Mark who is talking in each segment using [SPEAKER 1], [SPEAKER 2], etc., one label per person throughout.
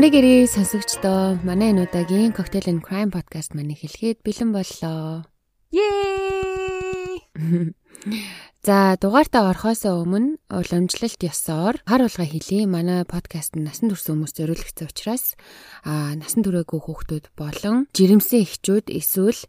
[SPEAKER 1] Амрыг ирээ сонсогчдоо манай энэ удаагийн Cocktail and Crime podcast маань эхлэхэд бэлэн боллоо.
[SPEAKER 2] Yay!
[SPEAKER 1] За дугаартаа орохоос өмнө уламжлалт ёсоор хар улга хэлий манай подкаст нь насан турш хүмүүс зориулагдсан учраас а насан туршаагүй хүүхдүүд болон жирэмсэн эхчүүд эсвэл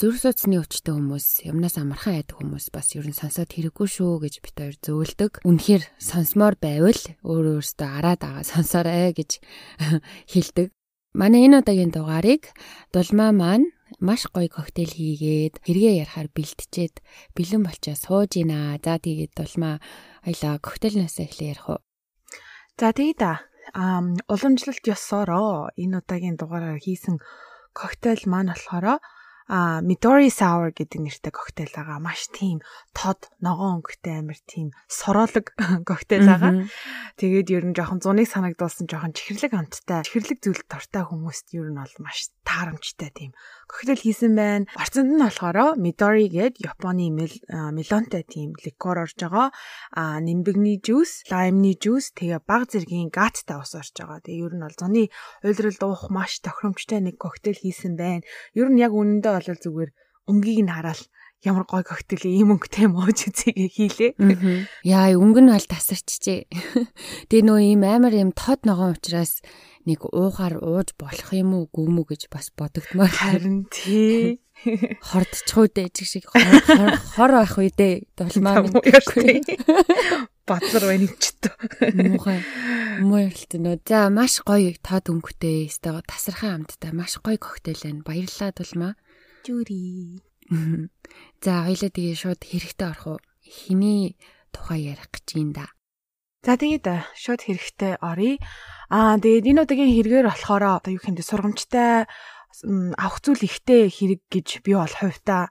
[SPEAKER 1] зүрх судасны өвчтөй хүмүүс юмнаас амархан айдаг хүмүүс бас ер нь сонсоод хэрэггүй шүү гэж бид хоёр зөөлдөг. Үнэхээр сонсомоор байвал өөр өөртөө араад байгаа сонсоорой гэж хэлдэг. Манай энэ удаагийн дугаарыг дулмаа маань маш гоё коктейл хийгээд хэрэгээ ярахаар бэлтжээд бэлэн болчоо сууж ийна. За тэгээд дулмаа аялаа коктейлнаас эхлэе ярих уу.
[SPEAKER 2] За тэгээд а уламжлалт ёсороо энэ удаагийн дугаараар хийсэн коктейл маань болохоор а Midori Sour гэдэг нэртэй коктейл байгаа. Маш тийм тод, ногоон өнгөтэй амир тийм сороолог коктейл байгаа. Тэгээд ер нь жоохон зуныг санагдуулсан жоохон чихэрлэг амттай, чихэрлэг зүйлд дортой хүмүүст ер нь бол маш таарамжтай тийм коктейл хийсэн байна. Орцонд нь болохоор Midori гээд Японы мелонтой тийм ликер орж байгаа. А нимбэгний жуус, лаймны жуус, тэгээ баг зэргийн гаттай ус орж байгаа. Тэгээ ер нь бол зуны уйлдрал уух маш тохиромжтой нэг коктейл хийсэн байна. Ер нь яг үнэндээ бол зүгээр өнгийг нь хараад ямар гой коктейл ийм өнгөтэй мууж үзье хийлээ.
[SPEAKER 1] Яа, өнгө нь бол тасарчжээ. Тэгээ нөө ийм амар ийм тод ногоон учраас нэг уухаар ууж болох юм уу гүм үү гэж бас бодогдмоор
[SPEAKER 2] харин тий.
[SPEAKER 1] Хордчихгүй дээ чиг шиг хор байх үедээ дулмаа
[SPEAKER 2] мэдгүй бацар байна ч тоо
[SPEAKER 1] муухай. Муурлт нөө за маш гоё тод өнгөтэй өстой тасархан амттай. Маш гоё коктейл байна. Баярлалаа дулмаа
[SPEAKER 2] жүри
[SPEAKER 1] за хоёлаа тэгээ шууд хэрэгтэй орох уу? Хиний тухай ярих гэж юм да
[SPEAKER 2] за тэгээд шууд хэрэгтэй оръё Аа тэгээд энэ удаагийн хэрэгээр болохоор одоо юу хэмдэ сургамжтай авах зүйл ихтэй хэрэг гэж би бол хувьдаа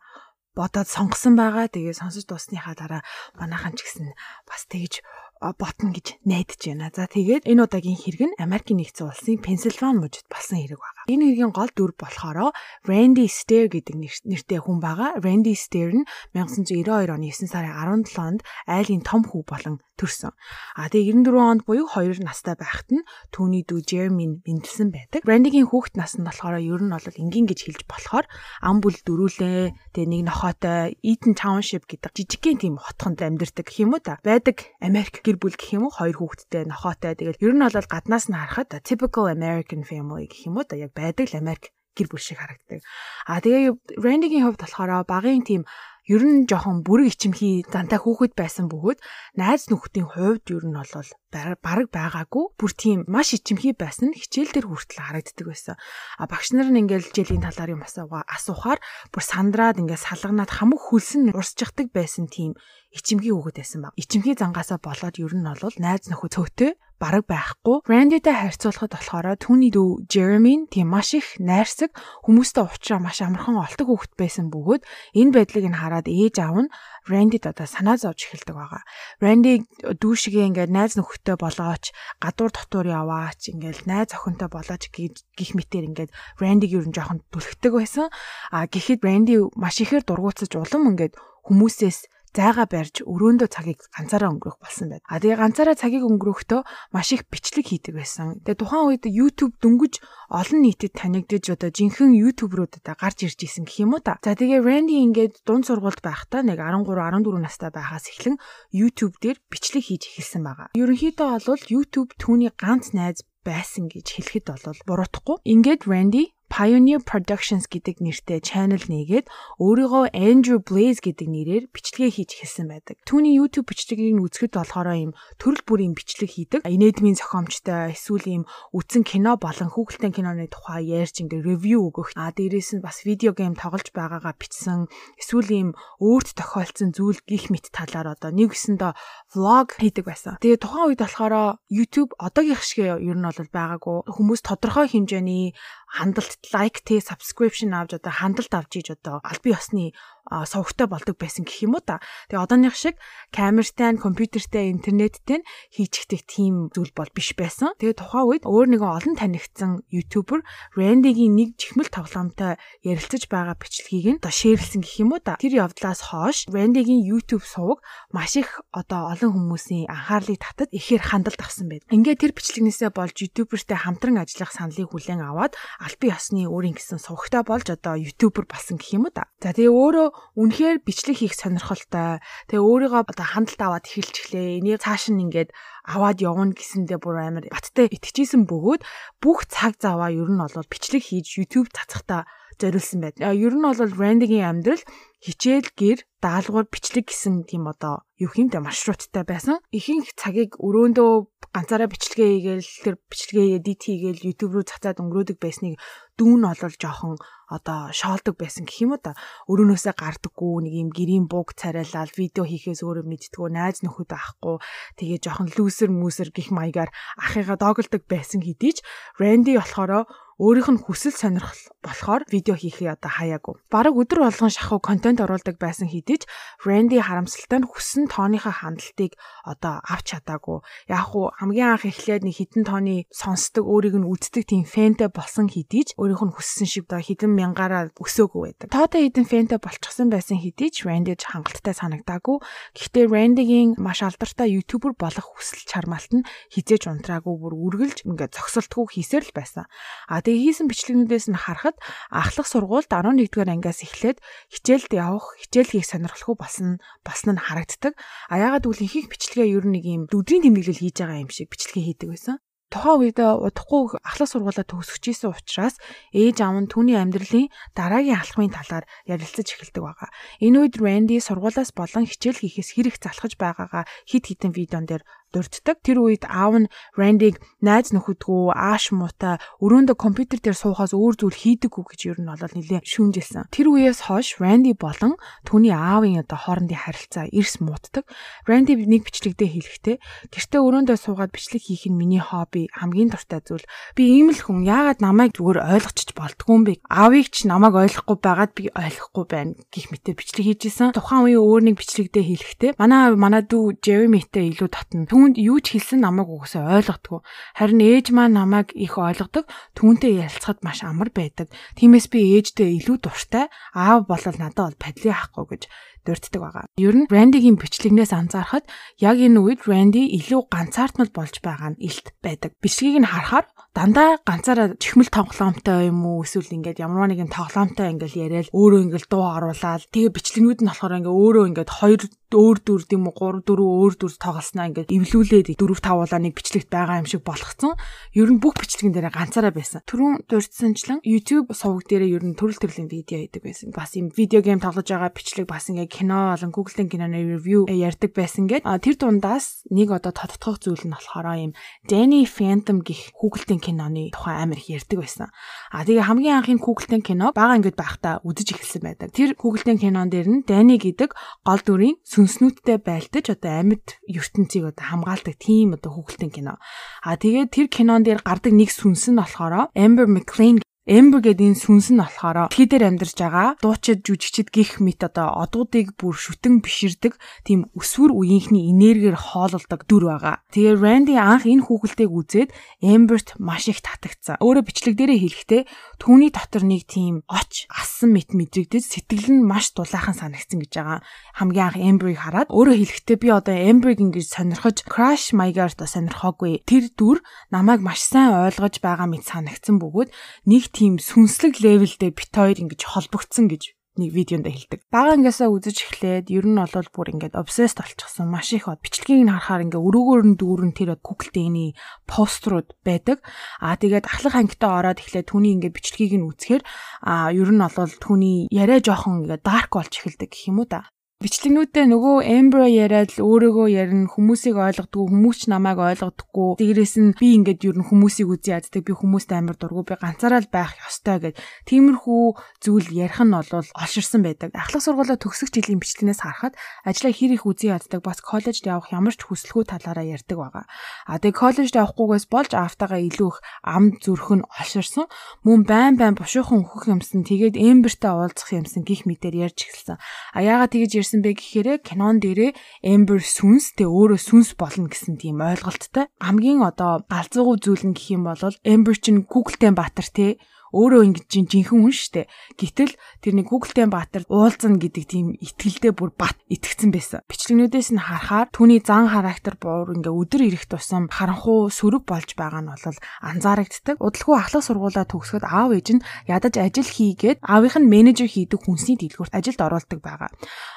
[SPEAKER 2] бодоод сонгосон байгаа. Тэгээ сонсож дуусныхаа дараа манайхан ч гэсэн бас тэгж ботно гэж найдаж байна. За тэгээд энэ удаагийн хэрэг нь Америкийн нэгдсэн улсын Пенсильвани мужид болсон хэрэг байна. Энэ хэргийн гол дүр болохоор Randy Stair гэдэг нэртэй хүн байгаа. Randy Stair нь 1992 оны 9 сарын 17-нд айлын том хүү болон төрсөн. А тэгээ 94 онд буюу 2 настай байхад нь түүний дүү Jeremy мэндэлсэн байдаг. Randy-гийн хүүхэд нас нь болохоор ер нь бол энгийн гэж хэлж болохоор ам бүл дөрүүлээ. Тэгээ нэг нохоотой Eaton Township гэдэг жижигхэн тийм хотхонд амьдардаг юм уу та. Байдаг Америк гэр бүл гэх юм уу хоёр хүүхэдтэй нохоотой. Тэгээд ер нь бол гаднаас нь харахад typical American family гэх юм уу та яг байдаг л Америк гэр бүл шиг харагддаг. А тэгээ Randy-гийн хувьд болохоор багын тийм ер нь жоохон бүрэг ичимхий зантай хүүхэд байсан бөгөөд найз нөхдийн хувьд ер нь бол бараг байгаагүй бүр тийм маш ичимхий байсан хичээл дээр хүртэл харагддаг байсан. А багш нар нь ингээл хичээлийн талаар юм асуухаар бүр сандраад ингээд салганаад хамаг хөлсөн урсчихдаг байсан тийм ичимхий хүүхэд байсан баг. Ичимхий зангаасаа болоод ер нь бол найз нөхөд цөөтэй бараг байхгүй. Randy-тай харьцуулахад болохоор түүний дүү Jeremy тийм маш их найрсаг хүмүүстэй уулзраа маш амархан олдог хүүхэд байсан бөгөөд энэ байдлыг нь хараад ээж аав нь Randy-д одоо санаа зовж эхэлдэг байгаа. Randy дүүшигээ ингээд найз нөхөдтэй болооч гадуур дотуур яваач ингээд найз охинтой болооч гих мэтэр ингээд Randy-г ер нь жоохон түлхдэг байсан. А гэхэд Randy маш ихээр дургуутсаж улам ингээд хүмүүсээс зайгаа барьж өрөөндөө цагийг ганцаараа өнгөрөх болсон байд. А тэгээ ганцаараа цагийг өнгөрөхдөө маш их бичлэг хийдэг байсан. Тэгээ тухайн үед YouTube дөнгөж олон нийтэд танигдж одоо жинхэнэ YouTube-руудад гарч ирж исэн гэх юм уу та. За тэгээ Randy ингээд дунд сургуульд байхдаа нэг 13 14 настай байхаас эхлэн YouTube дээр бичлэг хийж эхэлсэн байгаа. Ерөнхийдөө бол YouTube түүний ганц найз байсан гэж хэлэхэд бол буруудахгүй. Ингээд Randy Pioneer Productions гэдэг нэртэй channel нээгээд өөрийгөө Andrew Blaze гэдэг нэрээр бичлэгээ хийж эхэлсэн байдаг. Түүний YouTube бичлэгийг үзэхэд болохоор ийм төрөл бүрийн бичлэг хийдэг. Инэдмийн зохиомжтой эсвэл ийм үтсэн кино болон хүүхэлдэйн киноны тухай ярьж ингээ ревю өгөх. А дээрээс нь бас видео гейм тоглож байгаагаа бичсэн. Эсвэл ийм өөрт тохиолдсон зүйл гих мэт талаар одоо нэг гэсэндээ vlog хийдэг байсан. Тэгээ тухайн үед болохоор YouTube одоогийнх шиг ер нь бол байгаагүй. Хүмүүс тодорхой хэмжээний хандлт лайк тэ subscription авч одоо хандлт авч ийж одоо аль бие осны сувгтай болдог байсан гэх юм уу та. Тэгээ одооных шиг камертай, компьютертэй, интернеттэй хийчихдэг тийм зүйл бол биш байсан. Тэгээ тухайн үед өөр нэгэн олон танигдсан ютубер Randy-гийн нэг чихмэл тоглоомтой ярилцаж байгаа бичлэгийг нь одоо шеэрлсэн гэх юм уу та. Тэр явдлаас хойш Randy-гийн YouTube сувг маш их одоо олон хүмүүсийн анхаарлыг татад ихээр хандлт авсан байдаг. Ингээд тэр бичлэгнээсээ болж ютубертэй хамтран ажиллах саналыг хүлээн аваад аль бие ёсны өөрийн гэсэн сувгтай болж одоо ютубер болсон гэх юм уу та. За тэгээ өөрөө үнэхээр бичлэг хийх сонирхолтой. Тэгээ өөрийгөө одоо хандлт аваад эхэлчихлээ. Энийг цааш нь ингээд аваад явна гэсэндээ бүр амар баттай итгэжсэн бөгөөд бүх цаг заваа ер нь бол бичлэг хийж YouTube цацхтаа зориулсан байд. Ер нь бол Randy-гийн амьдрал хичээл гэр даалгавар бичлэг гэсэн тийм одоо юу хэмтэй маршруттай байсан. Ихэнх цагийг өрөөндөө ганцаараа бичлэгээ хийгээл тэр бичлэгээ эдит хийгээл YouTube руу цацаад өнгөрөөдөг байсныг дүүн нь олол жоохон одоо шоолдог байсан гэх юм уу та өрөөнөөсөө гардаггүй нэг юм гэрийн буг царайлал видео хийхээс өөрөө мэдтгүү найз нөхөд авахгүй тэгээ жоохон лүүсэр мүсэр гих маягаар ахыгаа доголдог байсан хэдий ч Randy болохоро өөрийнх нь хүсэл сонирхол болохоор видео хийхээ одоо хаяагүй. Бараг өдөр болгон шахуу контент оруулдаг байсан хэдий ч Randy харамсалтай нь хүссэн тооныхоо хандлтыг одоо авч чадаагүй. Яг уу хамгийн анх эхлээд нэг хитэн тооны сонсдог өөрийг нь үздэг тийм фэнтэй болсон хэдий ч өөрийнх нь хүссэн шиг одоо хитэн мянгаараа өсөөгүй байдаг. Тоотой хитэн фэнтэй болчихсон байсан хэдий ч Randy хангалттай санагдаагүй. Гэхдээ Randy-гийн маш алдартай ютубер болох хүсэл чармаалт нь хизээж унтраагүй бүр үргэлж ингээд зогсолтгүй хийсээр л байсан. А тэгээ хийсэн бичлэгнүүдээс нь харахад ахлах сургуульд 11-р ангиас эхлээд хичээлд явах, хичээл хийх сонирхолтой болсон болсон нь харагддаг. А ягаад гэвэл ихэнх бичлэгээ ер нь нэг юм өдрийн тэмдэглэл хийж байгаа юм шиг бичлэгээ хийдэг байсан тухайн үед удахгүй ахлах сургуулаа төгсөж исэн учраас ээж аав нь түүний амьдралын дараагийн алхмын талаар ярилцаж эхэлдэг байгаа. Энэ үед Randy сургуулаас болон хичээл хийхээс хэрэг залхаж байгаагаа хит хитэн видеон дээр дурддаг. Тэр үед аав нь Рандиг найз нөхөдгөө ааш муутай өрөөндөө компьютер дээр суухаас өөр зүйл хийдэггүй гэж ер нь бол нэлээд шүүмжилсэн. Тэр үеэс хойш Ранди болон түүний аавын одоо хоорондын харилцаа эрс мууддаг. Ранди нэг бичлэгдээ хэлэхдээ гэртээ өрөөндөө суугаад бичлэг хийх нь миний хобби хамгийн дуртай зүйл. Би ийм л хүн яагаад намайг зүгээр ойлгочих болдгүй юм бэ? Аавыг ч намайг ойлгохгүй байгаад би ойлгохгүй байна гэх мэтээр бичлэг хийж исэн. Тухайн үеийн өөр нэг бичлэгдээ хэлэхдээ манай манай дүү Джеремитэй илүү татна түүнд юу ч хэлсэн намайг угсаа ойлгодгүй. Харин ээж маань намайг их ойлгодог. Түүнтэй ярилцахад маш амар байдаг. Тиймээс би ээждээ илүү дуртай. Аав болол надад бол падли ахгүй гэж дурддаг байгаа. Ер нь Рандигийн бичлэгнээс анзаархад яг энэ үед Ранди илүү ганцаардмал болж байгаа нь илт байдаг. Бичлэгийг нь харахаар дандаа ганцаараа чихмэл тоглоомтой юм уу эсвэл ингээд ямар нэгэн тоглоомтой ингээл яриад өөрөө ингээл дуу оруулаад тэгээ бичлэгнүүд нь болохоор ингээ өөрөө ингээд хоёр өөр дүр юм уу 3 4 өөр дүр тоглосноо ингээд эвлүүлээд 4 5 улаа нэг бичлэгт байгаа юм шиг болгоцсон. Ер нь бүх бичлэгэн дээр ганцаараа байсан. Түрүүн дурдсанчлан YouTube сувг дээрээ ер нь төрөл төрлийн видео хийдэг байсан. Бас юм видео гейм тоглож байгаа бичлэг бас ингээ кино болон Google-ийн киноны review ярьдаг байсан гээд тэр дундаас нэг одоо тодтогох зүйл нь болохоор юм Danny Phantom гих Google-ийн киноны тухай амар их ярьдаг байсан. А тэгээ хамгийн анхын Google-ийн кино бага ингээд байхдаа үзэж эхэлсэн байдаг. Тэр Google-ийн кинон дээр нь Danny гэдэг гол дүрийн сүнснүүдтэй байлдаж одоо амьд ертөнцийг одоо хамгаалдаг тийм одоо Google-ийн кино. А тэгээ тэр кинон дээр гардаг нэг сүнс нь болохоор Amber McLean Эмбер гэдэг энэ сүнс нь болохоор дэлхий дээр амьдарч байгаа дуучид жүжигчд гих мэт одоо одуудыг бүр шүтэн биширдэг тийм өсвөр үеийнхний энергиэр хоололдог дүр байгаа. Тэгээ Ранди анх энэ хүүхэлтэйг үзээд Эмберт маш их татагцсан. Өөрө бичлэг дээрээ хэлэхдээ түүний дотор нэг тийм оч ассан мэт мэдрэгдэж сэтгэл нь маш дулаахан санагдсан гэж байгаа. Хамгийн анх Эмберийг хараад өөрө хэлэхдээ би одоо Эмберийг ингэж сонирхож crush маягаар одоо сонирхоогүй. Тэр дүр намайг маш сайн ойлгож байгаа мэт санагдсан бөгөөд нэг тийм сүнслэг левелдээ бит хоёр ингэж холбогдсон гэж нэг видеонд хэлдэг. Бага ангиасаа үзэж эхлээд ер нь бол бүр ингээд obsessed болчихсон. Маш их. Бичлэгийг нь харахаар ингээ өрөөгөөр нь дүүрэн тэр Google Day-ний пострууд байдаг. Аа тэгээд ахлах ангитаа ороод эхлээд түүний ингээ бичлэгийг нь үзэхээр аа ер нь бол түүний яриа жоохон ингээ dark болж эхэлдэг гэх юм уу та. Бичлэгнүүдээ нөгөө Amber яриад л өөрөөгөө ярина хүмүүсийг ойлгодгүй хүмүүс ч намайг ойлгодоггүй дээрээс нь би ингээд ер нь хүмүүсийг үзий яддаг би хүмүүст амар дургу би ганцаараа л байх ёстой гэд. Тиймэрхүү зүйл ярих нь бол олширсан байдаг. Ахлах сургуулаа төгсөх жилийн бичлэгнээс харахад ажлаа хэр их үзий яддаг бас коллежд явах ямар ч хүсэлгүй талаараа ярьдаг байгаа. А тэгээ коллежд явахгүйгээс болж автагаа илүү их ам зүрх нь олширсан. Мөн байн байн бушуухан өөхөх юмсан тэгээд Amberтэй уулзах юмсан гих мэтэр ярьж эхэлсэн. А яагаад тэгэж ярьсан бэ гэхээр кинон дээрээ Amber сүнс тэ өөрөө сүнс болно гэсэн тийм ойлголттой. Хамгийн одоо галзуугүй зүйл нь гэх юм бол Amber чинь Google-тэй Баатар те өөрөө ингэж жинхэнэ хүн штэ. Гэтэл тэр нэг Google-тэй Баатар уулзна гэдэг тийм итгэлдээ бүр бат итгэцэн байсан. Бичлэгнүүдээс нь харахаар түүний зан характер буур ингээ өдөр ирэх тусам харанхуу сөрөг болж байгаа нь бол анзаарагддаг. Удалгүй ахлах сургуулаа төгсгöd аав ээж нь ядаж ажил хийгээд аавынх нь менежер хийдэг хүнсний дэлгүүрт ажилд оруулдаг байгаа.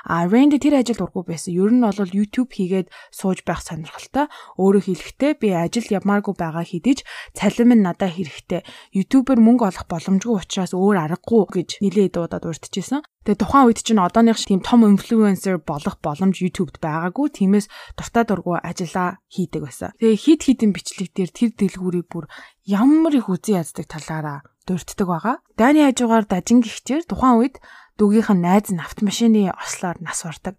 [SPEAKER 2] А Randy тэр ажилд ургуу байсан. Ер нь бол YouTube хийгээд сууж байх сонирхолтой. Өөрөөр хэлэхдээ би ажил явмааргүй байгаа хэдий ч цалин минь надад хэрэгтэй. YouTuber мөнгө олох боломжгүй учраас өөр аргагүй гэж нилээ дуудаад урдчихсан. Тэгээ тухайн үед чинь одооных тийм том инфлюенсер болох боломж YouTube-д байгаагүй. Тиймээс дуртай дургу ажиллаа хийдэг байсан. Тэгээ хит хитэн бичлэг дээр тэр дэлгүүрийг бүр ямар их үзий яздаг талаараа дурддаг байгаа. Дайны хажуугаар дажин гихчээр тухайн үед дүүгийнх нь найз нь автомашины ослоор нас бардаг.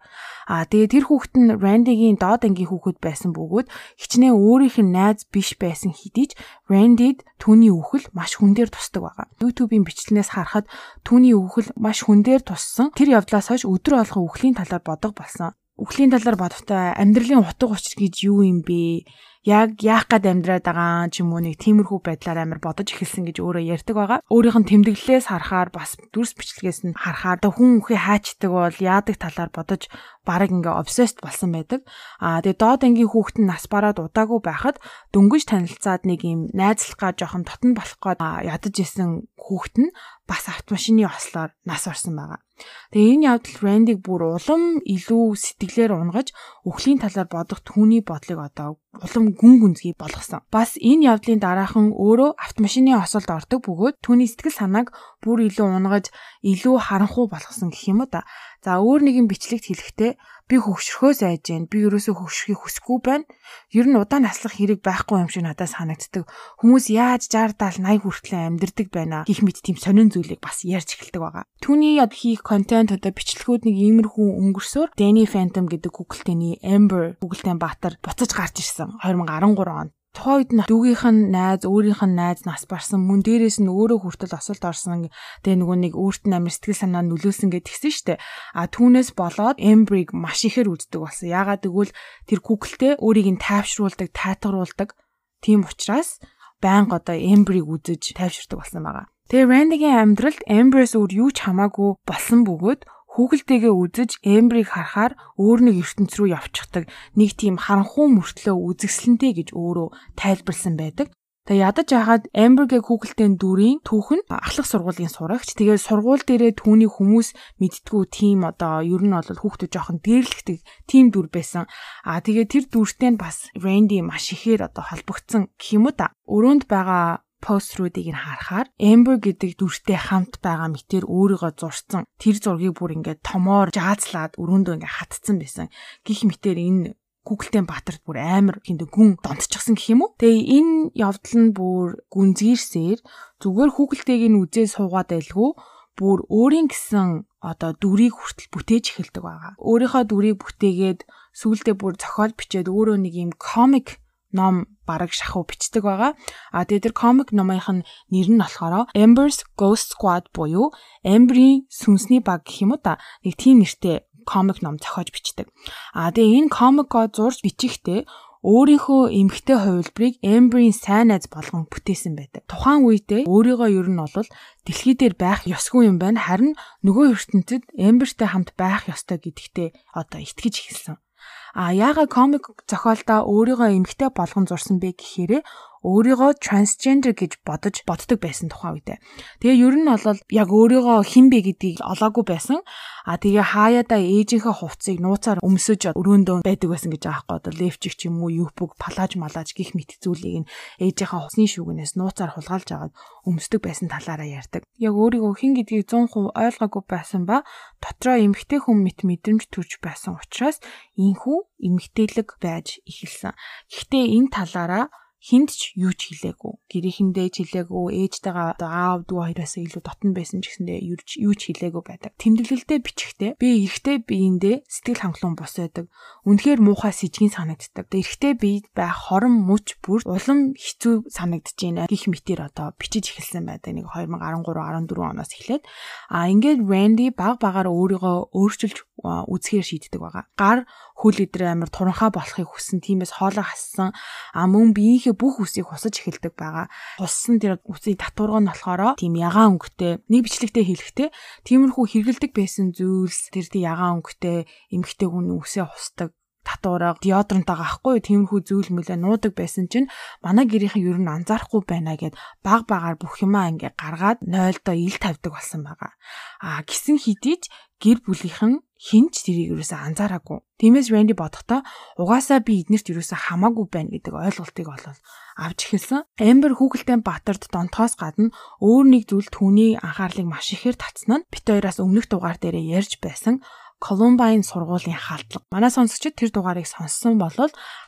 [SPEAKER 2] Аа тэгээ тэр хүүхэд нь Рандигийн доод ангийн хүүхэд байсан бөгөөд хичнээн өөрийнх нь найз биш байсан хэдий ч Рандид түүний үхэл маш хүн дээр тусдаг байгаа. YouTube-ийн бичлэгнээс харахад түүний үхэл маш хүн дээр туссан. Тэр явдлаас хойш өдөр болгон үхлийн талаар бодог болсон. Үхлийн талаар бодохдоо амьдралын утга учир гэж юу юм бэ? яг яах гээд амьдраад байгаа ч юм уу нэг тиймэрхүү байдлаар амар бодож эхэлсэн гэж өөрөө ярьдаг байгаа. Өөрийнх нь тэмдэглэлээс харахаар бас дүрс бичлэгээс нь харахаар хүн үхээ хаачдаг бол яадаг талаар бодож бараг ингээ обсессд болсон байдаг. Аа тэгээ доод ангийн хүүхэд нь нас бараад удаагүй байхад дөнгөж танилцаад нэг юм найзлахгаа жоохон дотн болох гээд ядаж исэн хүүхэд нь бас автомашины ослоор нас орсон байгаа. Тэгээ энэ явдал Рандиг бүр улам илүү сэтгэлээр унгаж өхлийн талаар бодох түүний бодлыг одоо улам гүн гүнзгий болгосон. Бас энэ явдлын дараахан өөрөө автомашины осолд ордог бөгөөд түүний сэтгэл санааг бүр илүү унгаж илүү харанхуй болгосон гэх юм уу та. За өөр нэгэн бичлэгт хэлэхдээ би хөвгшрөхөөс айж гэн би ерөөсөө хөвгшрөхийг хүсэхгүй байна. Ер нь удаан наслах хэрэг байхгүй юм шиг надад санагддаг. Хүмүүс яаж 60 70 80 хүртэл амьдэрдэг байна гих мэт тийм сонин зүйлийг бас ярьж эхэлдэг байгаа. Түүний хийх контент одоо бичлэгүүд нэг иймэрхүү өнгөрсөөр Danny Phantom гэдэг Google-тэний Amber Google-тэн Баатар буцаж гарч ирсэн 2013 онд тухайн үед нь дүүгийнх нь найз, өөрийнх нь найз нас барсан, мөн дээрээс нь өөрөө хүртэл осолд орсон. Тэгээ нөгөө нэг өөрт нь амир сэтгэл санаа нөлөөлсөн гэд тэгсэн штэ. А түүнээс болоод Embrig маш ихээр үздэг болсон. Яагаад гэвэл тэр Google-тэй өөрийг нь тайвшруулдаг, тайтгаруулдаг. Тийм учраас байнга одоо Embrig үзэж тайвширдаг болсон байгаа. Тэгээ Randy-гийн амьдралд Embrace өөр юу ч хамаагүй болсон бөгөөд Хүүхэлтэйгээ үзэж Эмбрийг харахаар өөр нэг ертөнц рүү явчихдаг нэг тийм харанхуй мөртлөө үзэсгэлэнтэй гэж өөрөө тайлбарлсан байдаг. Тэгээ ядаж яхад Эмбергээ Google-тэй дүрийн түүх нь ахлах сургуулийн сурагч. Тэгээд сургууль дээрээ түүний хүмүүс мэдтгүү тим одоо ер нь бол хүүхдүүд жоохон дээрлэгдэг тим дүр байсан. Аа тэгээд тэр дүртэй нь бас Randy маш ихээр одоо холбогдсон гэх юм уу та. Өрөөнд байгаа поструудыг нь харахаар Amber гэдэг дүртэй хамт байгаа мэтэр өөрийгөө зурсан. Тэр зургийг бүр ингээд томоор жаазлаад өрөөндөө ингээд хатцсан байсан. Гих мэтэр энэ Google-тэй Батарт бүр амар хинтэ гүн донтчихсан гэх юм уу. Тэгээ энэ явдал нь бүр гүнзгийрсээр зүгээр Google-тэйг нь үзээ суугаад байлгүй бүр өөрийн гэсэн одоо дүрийг хүртэл бүтээж эхэлдэг байгаа. Өөрийнхөө дүрийг бүтээгээд сүүлдээ бүр зохиол бичээд өөрөө нэг юм комик ном бараг шахуу бичдэг байгаа. А тэгээд тэр комик номынх нь нэр нь болохоор Ember's Ghost Squad буюу Amber-ийн сүнсний баг гэх юм уу та. Нэг тийм нэртэй комик ном зохиож бичдэг. А тэгээ энэ комикоо зурж бичихтэй өөрийнхөө эмгтэй хувилбарыг Amber-ийн сайн найз болгон бүтээсэн байдаг. Тухайн үедээ өөрийгөө ер нь бол дэлхий дээр байх ёсгүй юм байна. Харин нөгөө ертөнцид Amber-тэй хамт байх ёстой гэдэгтээ одоо итгэж эхэлсэн. А яагаад комик зохиолдоо өөрийгөө эмгтэй болгон зурсан бэ гэхээр өөрийгөө transgender гэж бодож боддог байсан тухайн үедээ. Тэгээ ер нь бол яг өөрийгөө хэн бэ гэдгийг олоогүй байсан. А тэгээ хаяада ээжийнхээ хувцсыг нууцаар өмсөж өрөөндөө байдаг байсан гэж аахгүй одоо левчик ч юм уу юпг палаж малаж гих мэт зүйлийг нь ээжийнхээ хувцсны шүүгнээс нууцаар хулгайлж агаад өмсдөг байсан талаараа ярьдаг. Яг өөрийгөө хэн гэдгийг 100% ойлгоогүй байсан ба дотроо эмгтэй хүн мэт мэдрэмж төрж байсан учраас инхүү эмгтээлэг байж эхэлсэн. Гэхдээ энэ талаараа хинд ч юу ч хэлээгүй. Гэрээхэндээ ч хэлээгүй, ээжтэйгээ одоо аав дүү хоёроос илүү дотн байсан ч гэсэндээ юу ч хэлээгүй байдаг. Тэмдэглэлдээ бичихтэй би эрэхтэй биендээ сэтгэл хангалуун бос байдаг. Үнэхээр муухай сэжгийн санагддаг. Эрэхтэй би байх хорон мөч бүр улам хэцүү санагдаж байна. Гих мэтэр одоо бичиж эхэлсэн байдаг. Нэг 2013 14 оноос эхлээд а ингээд Randy баг багаар өөрийгөө өөрчилж үзэхээр шийддэг байгаа. Гар хөл идрээ амар туранхаа болохыг хүссэн. Тиймээс хоолоо хассан. А мөн биеийнхээ бүх үсийг хусаж эхэлдэг байгаа. Хуссан тэр үсийн татварга нь болохоор тийм ягаан өнгөтэй нэг бичлэгтэй хэлэхтэй тиймэрхүү хэргэлдэг байсан зүйлс тэр тий ягаан өнгөтэй эмгтэй хүн үсээ хусдаг татвараа деодорантаа гахгүй тиймэрхүү зүйл мөлөө нуудаг байсан чинь манай гэрийнхэн ер нь анзаарахгүй байна гэд баг багаар бүх юмаа ингээ гаргаад 0-доо ил тавьдаг болсон байгаа. А гисэн хидийч гэр бүлийнхэн хинч тэрийг юусаа анзаараагүй. Тиймээс Randy бодохдоо угаасаа би эднэрт юусаа хамаагүй байна гэдэг ойлголтыг олол авч эхэлсэн. Amber хүүхэлдэйн Батарт донтоос гадна өөр нэг зүйл түүний анхаарлыг маш ихээр татсан нь бит хоёроос өмнөх дугаар дээр ярьж байсан Columbine сургуулийн халдлага. Манай сонсогчид тэр дугаарыг сонссон бол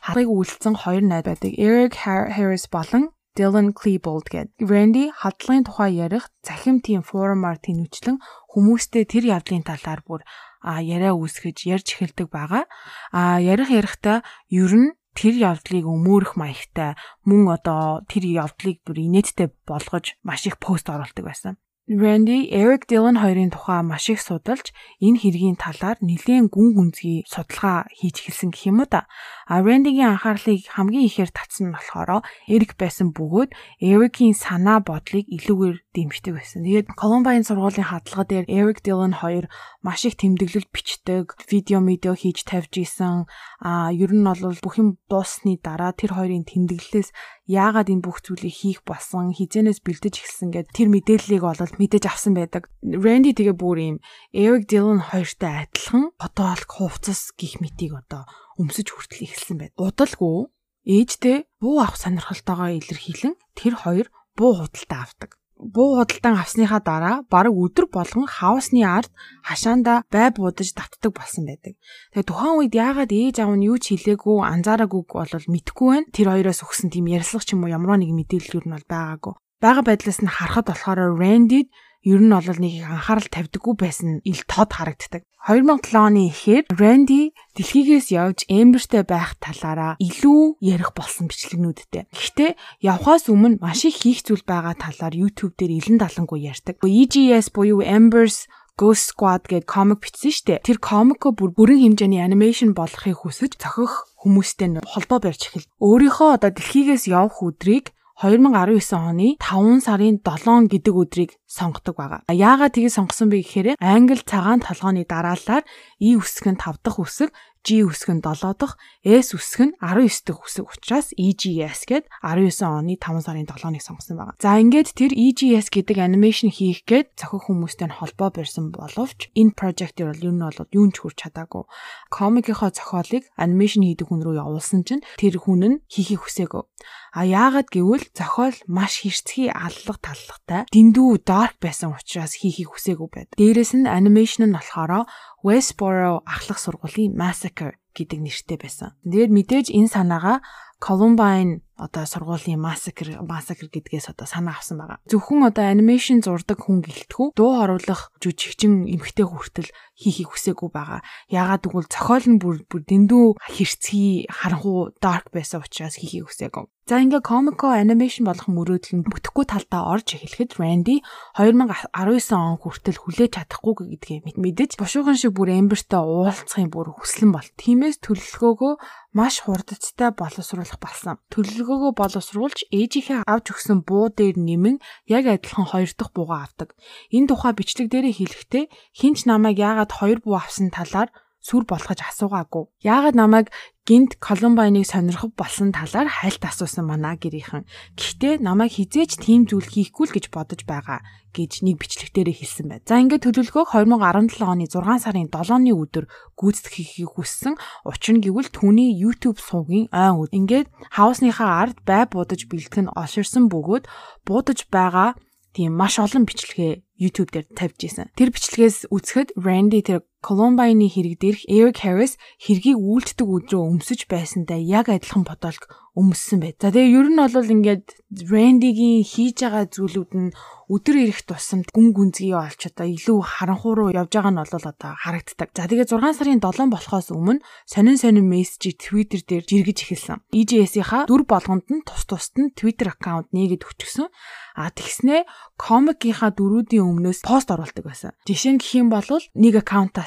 [SPEAKER 2] харыг үйлцсэн хоёр найз байдаг. Eric Harris болон Dylan Klebold гээд Randy хадлагын тухай ярих захим тийм форумаар тэнүүчлэн хүмүүстэй тэр явдлын талаар бүр яриа үүсгэж ярьж эхэлдэг байгаа. А ярих ярихдаа ер нь тэр явдлыг өмөөрөх маягтай мөн одоо тэр явдлыг бүр инээдтэй болгож маш их пост оруулдаг байсан. Randy, Eric Dillon хоёрын тухай маш их судалж энэ хэргийн талаар нэлээд гүн гүнзгий судалгаа хийж эхэлсэн гэх юм уу да. А Randy-гийн анхаарлыг хамгийн ихээр татсан нь болохоор Eric байсан бөгөөд Eric-ийн санаа бодлыг илүүгээр дэмждэг байсан. Тэгээд Columbine сургуулийн хадлага дээр Eric Dillon хоёр маш их тэмдэглэл бичдэг, видео медиа хийж тавьж исэн. А ер нь бол бүх юм дууссны дараа тэр хоёрын тэмдэглэлээс яагаад энэ бүх зүйлийг хийх болсон, хизэнээс бэлдэж эхэлсэн гэд тэр мэдээллийг бол мэдээж авсан байдаг. Randy тэгээ бүр юм Eric Dillon хоёртой адилхан фотоолк хувцас гих мэтийг одоо өмсөж хүртэл эхэлсэн байд. Удалгүй ээжтэй буу авах сонирхолтойгоо илэрхийлэн тэр хоёр буу худалдаа авдаг буу худалдан авсныхаа дараа бараг өдөр болгон хаусны ард хашаанда бай буудаж татдаг болсон байдаг. Тэгээ тухайн үед яагаад ээж аав нь юу ч хэлээгүй анзаараагүй бол мэдэхгүй байна. Тэр хоёроос өгсөн тийм ярьслах ч юм уу ямар нэг мэдээлэл юу нь бол байгаагүй. Бага байдлаас нь харахад болохоор Randy ер нь бол нэг анхаарал тавьдаггүй байсан ил тод харагддаг. 2007 оны эхээр Randy дэлхийгээс явж Amber-тэй байх талаараа илүү ярих болсон бичлэгнүүдтэй. Гэхдээ явхаас өмнө маш их хийх зүйл байгаа талаар YouTube дээр илэн далангуй ярьдаг. EGS буюу Amber's Ghost Squad гэдэг комик бичсэн штэ. Тэр комико бүр бүрэн хэмжээний анимашн болохыг хүсэж зохих хүмүүстэй холбоо барьж эхэл. Өөрийнхөө одоо дэлхийгээс явах өдрийг 2019 оны 5 сарын 7 гэдэг өдрийг сонгодог байгаа. Яагаад тийг сонгосон бэ гэхээр англи цагаан толгойн дараалалаар И үсэг нь 5 дахь үсэг, G үсэг нь 7 дахь, S үсэг нь 19 дахь үсэг учраас EGS гээд 19 оны 5 сарын 7-ыг сонгосон байгаа. За ингээд тэр EGS гэдэг анимашн хийх гээд зохих хүмүүстэй нь холбоо барьсан боловч энэ project бол юу нь бол юу ч хүрч чадаагүй. Комикийнхоо зохиолыг анимашн хийдэг хүн рүү явуулсан чинь тэр хүн нь хийхийг хүсээгүй. А яагаад гэвэл зохиол маш хэрцгий аллах таллагтай дэндүү dark байсан учраас хийхийг хүсээгүй байд. Дээрээс нь анимашн нь болохоор Westboro ахлах сургуулийн Massacre гэдэг нэртэй байсан. Тэгээд мэдээж энэ санаагаа Columbine одоо сургуулийн massacre massacre гэдгээс одоо санаа авсан байгаа. Зөвхөн одоо анимашн зурдаг хүн гэлтгүү дуу хоруулах жүжигчин эмхтэй хүртэл хийхийг хүсээгүй байгаа. Яагаад гэвэл зохиол нь бүр бүр дэндүү хэрцгий харанхуу dark байсан учраас хийхийг хүсээгүй. За ингээ комико анимашн болох мөрөөдөл нь бүтэхгүй талдаа орж эхлэхэд Randy 2019 он хүртэл хүлээж чадахгүй гэдгийг мэдэж бушуухан шиг бүр Amber-тай уулзахын бүр хүслэн бол. Тиймээс төлөвлөгөөгөө маш хурдцтай боловсруулах болсон. Төлөвлөгөөгөө боловсруулж ээжийнхээ авч өгсөн буу дээр нэмэн яг адилхан хоёр дахь буугаа авдаг. Энэ тухай бичлэг дээрээ хэлэхдээ хинч намайг яагаад хоёр буу авсан талаар сүр болгож асуугаагүй. Яагаад намайг гинт Колумбайныг сонирхох болсон талаар хайлт асуусан мана гэрийнхэн. Гэхдээ намайг хизээч тийм зүйл хийхгүй л гэж бодож байгаа гэж нэг бичлэгтэрээ хэлсэн байна. За ингээд төлөвлөгөөг 2017 оны 6 сарын 7-ны өдөр гүйцэтгэхийг хүссэн. Учир нь гэвэл түүний YouTube сувгийн айн үд. Ингээд хаусныхаа ард бай буудаж бэлтгэн олширсан бөгөөд буудаж байгаа тийм маш олон бичлэгээ YouTube дээр тавьж исэн. Тэр бичлэгээс үзэхэд Randy тэр Columbine-ы хэрэг дээрх Eric Harris хэргийг үйлддэг өдрөө өмсөж байсантай яг адилхан бодолг өмссөн байт. За тэгээ ер нь бол ингээд Randy-гийн хийж байгаа зүйлүүд нь өдөр ирэх тусамд гүн гүнзгий олч одоо илүү харанхуй руу явж байгаа нь бол одоо харагддаг. За тэгээ 6 сарын 7 болохоос өмнө сонин сонин мессежийг Twitter дээр жиргэж эхэлсэн. EJS-ийнхаа дүр болгонд нь тус тусад нь Twitter аккаунт нээгээд өчгсөн. А тэгснээ комикийнхаа дөрүүдийн өмнөөс пост оруулдаг байсан. Жишээ нь гэх юм бол нэг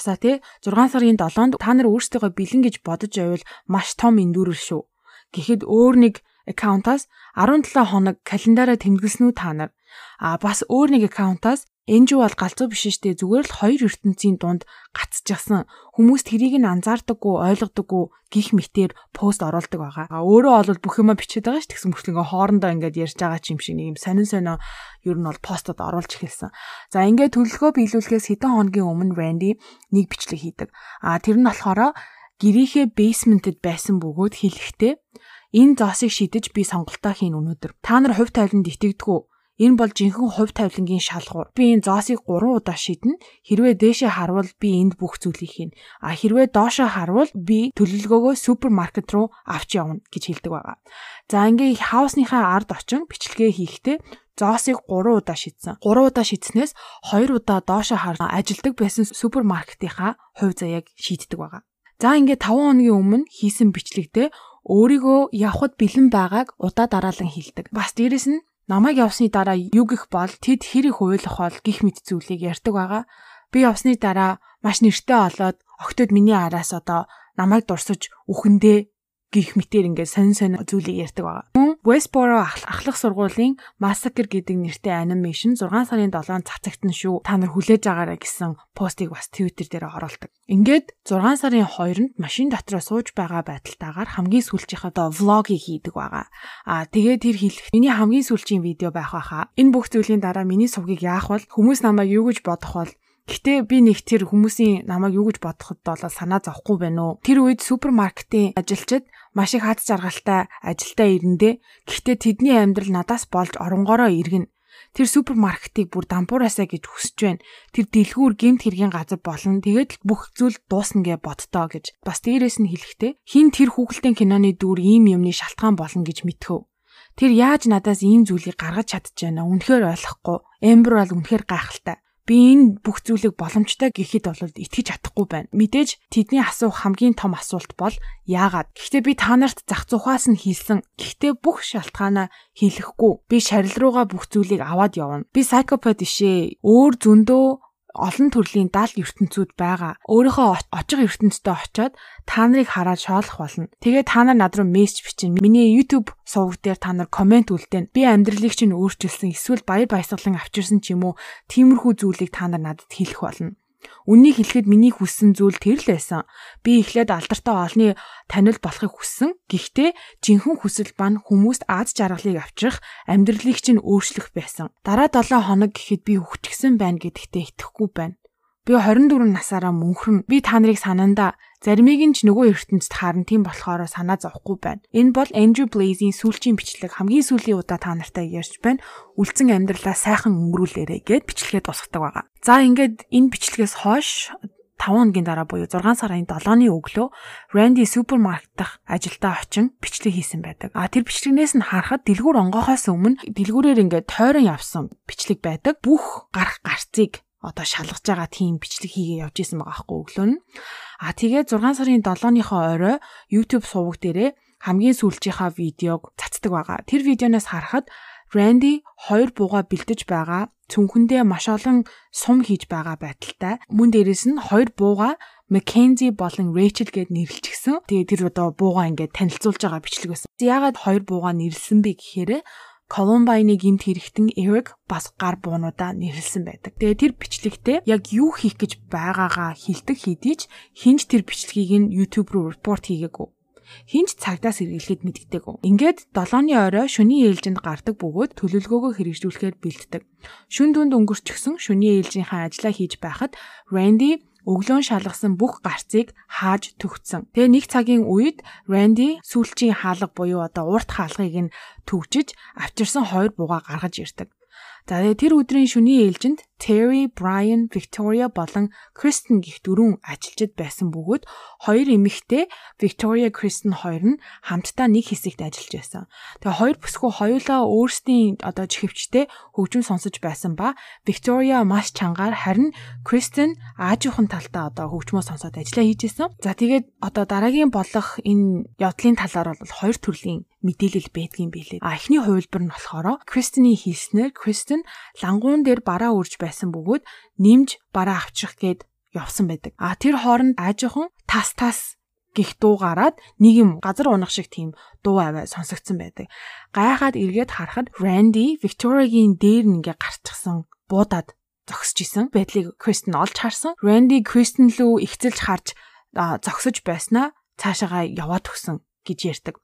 [SPEAKER 2] аккаунтаасаа тий 6 сарын 7-нд та нар өөрсдөө бэлэн гэж бодож байвал маш том эндүрэл шүү. Гэхдээ өөр нэг аккаунтаас 17 хоног календараа тэмдэглэсэн үү та нар? А бас өөр нэг аккаунтаас энэ жуу бол галзуу биш штэ зүгээр л хоёр ертөнцийн дунд гацчихсан хүмүүс тэрийг нь анзаардаггүй ойлгодоггүй гих мэтэр пост оруулдаг байгаа. А өөрөө бол бүх юма бичээд байгаа ш тэгсэн мөрчлөө ингээ хоорондоо ингээд ярьж байгаа ч юм шиг нэг юм сонин сонио ер нь бол постод оруулж эхэлсэн. За ингээд төлөвлөгөө биелүүлэхээс хэдэн хоногийн өмнө Randy нэг бичлэг хийдэг. А тэр нь болохоор гэрийнхээ basement-д байсан бөгөөд хэлэхдээ энэ зоосыг шидэж би сонголтоо хийн өнөөдөр. Та нар хувь тавиланд итгэдэггүй. Энэ бол жинхэнэ хувь тавилангийн шалгуур. Би энэ зоосыг 3 удаа шиднэ. Хэрвээ дээшээ харвал би энд бүх зүйлийг хийн. А хэрвээ доошоо харвал би төлөвлөгөөгөө супермаркет руу авч явна гэж хэлдэг байгаа. За ингээ хаусныхаа ард очин бичлэгээ хийхдээ зоосыг 3 удаа шидсэн. 3 удаа шидснээс 2 удаа доошоо харж ажилдаг байсан супермаркетынхаа хувь заяаг шийддэг байгаа. За ингээд 5 хоногийн өмнө хийсэн бичлэгтээ өөрийгөө явхад бэлэн байгааг удаа дараалан хэлдэг. Бас дээрэс нь намайг явсны дараа юу гэх бол тэд хэрэг хуйлах бол гих мэд зүйлийг ярьдаг байгаа. Би явсны дараа маш нэртэй олоод октод миний араас одоо намайг дурсаж үхэндээ гих мэтэр ингээд сонин сонин зүйлийг ярьдаг байгаа. Мөн Westboro ахлах сургуулийн Massacre гэдэг нэртэй анимашн 6 сарын 7-нд цацагтан шүү. Та нар хүлээж агаарай гэсэн постыг бас Twitter дээр оруулдаг. Ингээд 6 сарын 2-нд машин дотроо сууж байгаа байдалтайгаар хамгийн сүүлчийнхээ влогийг хийдэг байгаа. Аа тэгээд тэр хэлэх миний хамгийн сүүлчийн видео байх байхаа. Энэ бүх зүйлийн дараа миний сувгийг яах вэ? Хүмүүс намайг юу гэж бодох бол Гэтэ би нэг тэр хүмүүсийн намайг юу гэж бодоход бол санаа зовхгүй байна уу. Тэр үед супермаркетын ажилчид маш их хад жаргалтай ажилдаа ирэндээ гэхдээ тэдний амьдрал надаас болж оронгороо иргэн. Тэр супермаркетыг бүр дампуураасаа гэж хүсэж байна. Тэр дэлгүүр гемт хэргийн газар болно. Тэгээд л бүх зүйл дуусна гэ бодтоо гэж. Бас дээрээс нь хэлэхдээ хин тэр хүүхэлдэйн киноны дүр ийм юмны шалтгаан болно гэж мэдхөв. Тэр яаж надаас ийм зүйлийг гаргаж чадчихэв вэ? Үнэхээр ойлгохгүй. Эмбер бол үнэхээр гайхалтай би энэ бүх зүйлийг боломжтой гэхэд бол итгэж чадахгүй байна. Мэдээж тэдний асуух хамгийн том асуулт бол яагаад? Гэхдээ би та нарт зах зугаас нь хэлсэн. Гэхдээ бүх шалтгаанаа хэлэхгүй. Би шарил руугаа бүх зүйлийг аваад явна. Би psychopath бишээ. Өөр зөндөө олон төрлийн 70 ертөнцүүд байгаа. Өөрийнхөө очих ертөнцтэй очиод та нарыг хараад шоолох болно. Тэгээ та нар над руу мессеж бичнэ. Миний YouTube суваг дээр та нар комент үлдээн. Би амьдралыг чинь өөрчилсөн, эсвэл баяр баясгалан авчирсан ч юм уу, тиймэрхүү зүйлийг та нар надад хэлэх болно. Үннийг хэлэхэд миний хүссэн зүйл тэр л байсан. Би эхлээд алдартай олны танил болохыг хүссэн. Гэхдээ жинхэнэ хүсэл бань хүмүүст аз жаргалыг авчрах, амьдралыг чинь өөрчлөх байсан. Дараа 7 хоног гэхэд би хөвчгсөн байна гэдэгтээ итгэхгүй байна. Би 24 насаараа мөнхрөн. Би та нарыг санаандаа заримыг нь ч нөгөө ертөнцид харан тийм болохоор санаа зовхгүй байна. Энэ бол Andrew Blaze-ийн сүүлчийн бичлэг хамгийн сүүлийн удаа та нартай ярьж байна. Үлдсэн амьдралаа сайхан өнгөрүүлээрэй гэд бичлэгээ дуусгадаг байгаа. За ингээд энэ бичлэгээс хойш 5 хоногийн дараа буюу 6 сарын 7-ны өглөө Randy супермаркет дах ажилдаа очин бичлэг хийсэн байдаг. А тэр бичлэгнээс нь харахад дэлгүүр онгохоос өмнө дэлгүүрээр ингээд тойрон явсан бичлэг байдаг. Бүх гарах гарцыг одоо шалгаж байгаа тийм бичлэг хийгээ явж исэн байгаа аахгүй өглөө нь. А тэгээ 6 сарын 7-ныхоо орой YouTube суваг дээрээ хамгийн сүүлчийнхаа видеог цацдаг байгаа. Тэр видеоноос харахад Randy хоёр бууга бэлдэж байгаа цүнхэндээ маш олон сум хийж байгаа байдалтай. Мөн дээрэс нь хоёр бууга Mackenzie болон Rachel гэд нэрлэлчихсэн. Тэгээ тэр одоо бууга ингээд танилцуулж байгаа бичлэг байсан. Яагаад хоёр бууга нэрлсэн бэ гэхээр Columbine-ы гимт хэрэгтэн Eric бас гар буунуудаа нэрлсэн байдаг. Тэгээ тэр бичлэгтээ яг юу хийх гэж байгаагаа хилдэг хэдий ч хинж тэр бичлэгийг нь YouTube руу репорт хийгээгүй хинч цагдаас эргэлгээд мэддэггүй. Ингээд 7-ны орой шөний ээлжинд гардаг бөгөөд төлөвлөгөөгөө хэрэгжүүлэхээр бэлддэг. Шүн дүнд өнгөрчихсөн шөний ээлжийнхаа ажлаа хийж байхад Randy өглөөн шалгасан бүх гарцыг хааж төгцсөн. Тэгээ нэг цагийн үед Randy сүүлчийн хаалга буюу одоо урт хаалгыг нь төгжиж авчирсан хоёр бууга гаргаж ирдэг. За тэгээ тэр өдрийн шөнийн ээлжинд Terry, Brian, Victoria болон Kristen гих дөрвөн ажилчид байсан бөгөөд хоёр эмэгтэй Victoria, Kristen хоёр нь хамтдаа нэг хэсэгт ажиллаж байсан. Тэгээ хоёр бүсгүй хоёулаа өөрсдийн одоо чихвчтэй хөгжим сонсож байсан ба Victoria маш чангаар харин Kristen аажуухан талтаа одоо хөгжмөө сонсоод ажиллаа хийж исэн. За тэгээд одоо дараагийн болох энэ явдлын талаар бол хоёр төрлийн мэдээлэл байдгийн билээ. А эхний хувилбар нь болохоор Кристины хэлснээр Кристин лангуун дээр бараа үрж байсан бөгөөд нэмж бараа авчрах гээд явсан байдаг. А тэр хооронд аажихан тас тас гих дуу гараад нэг юм газар унах шиг тийм дуу аваа сонсогдсон байдаг. Гайхаад эргээд харахад Randy Victoria-гийн дээр ингээ гарчихсан буудаад зогсож исэн байдлыг Кристен олж харсан. Randy Кристен лөө ихцэлж харж зогсож байснаа цаашаага яваад өгсөн гэж ярьдаг.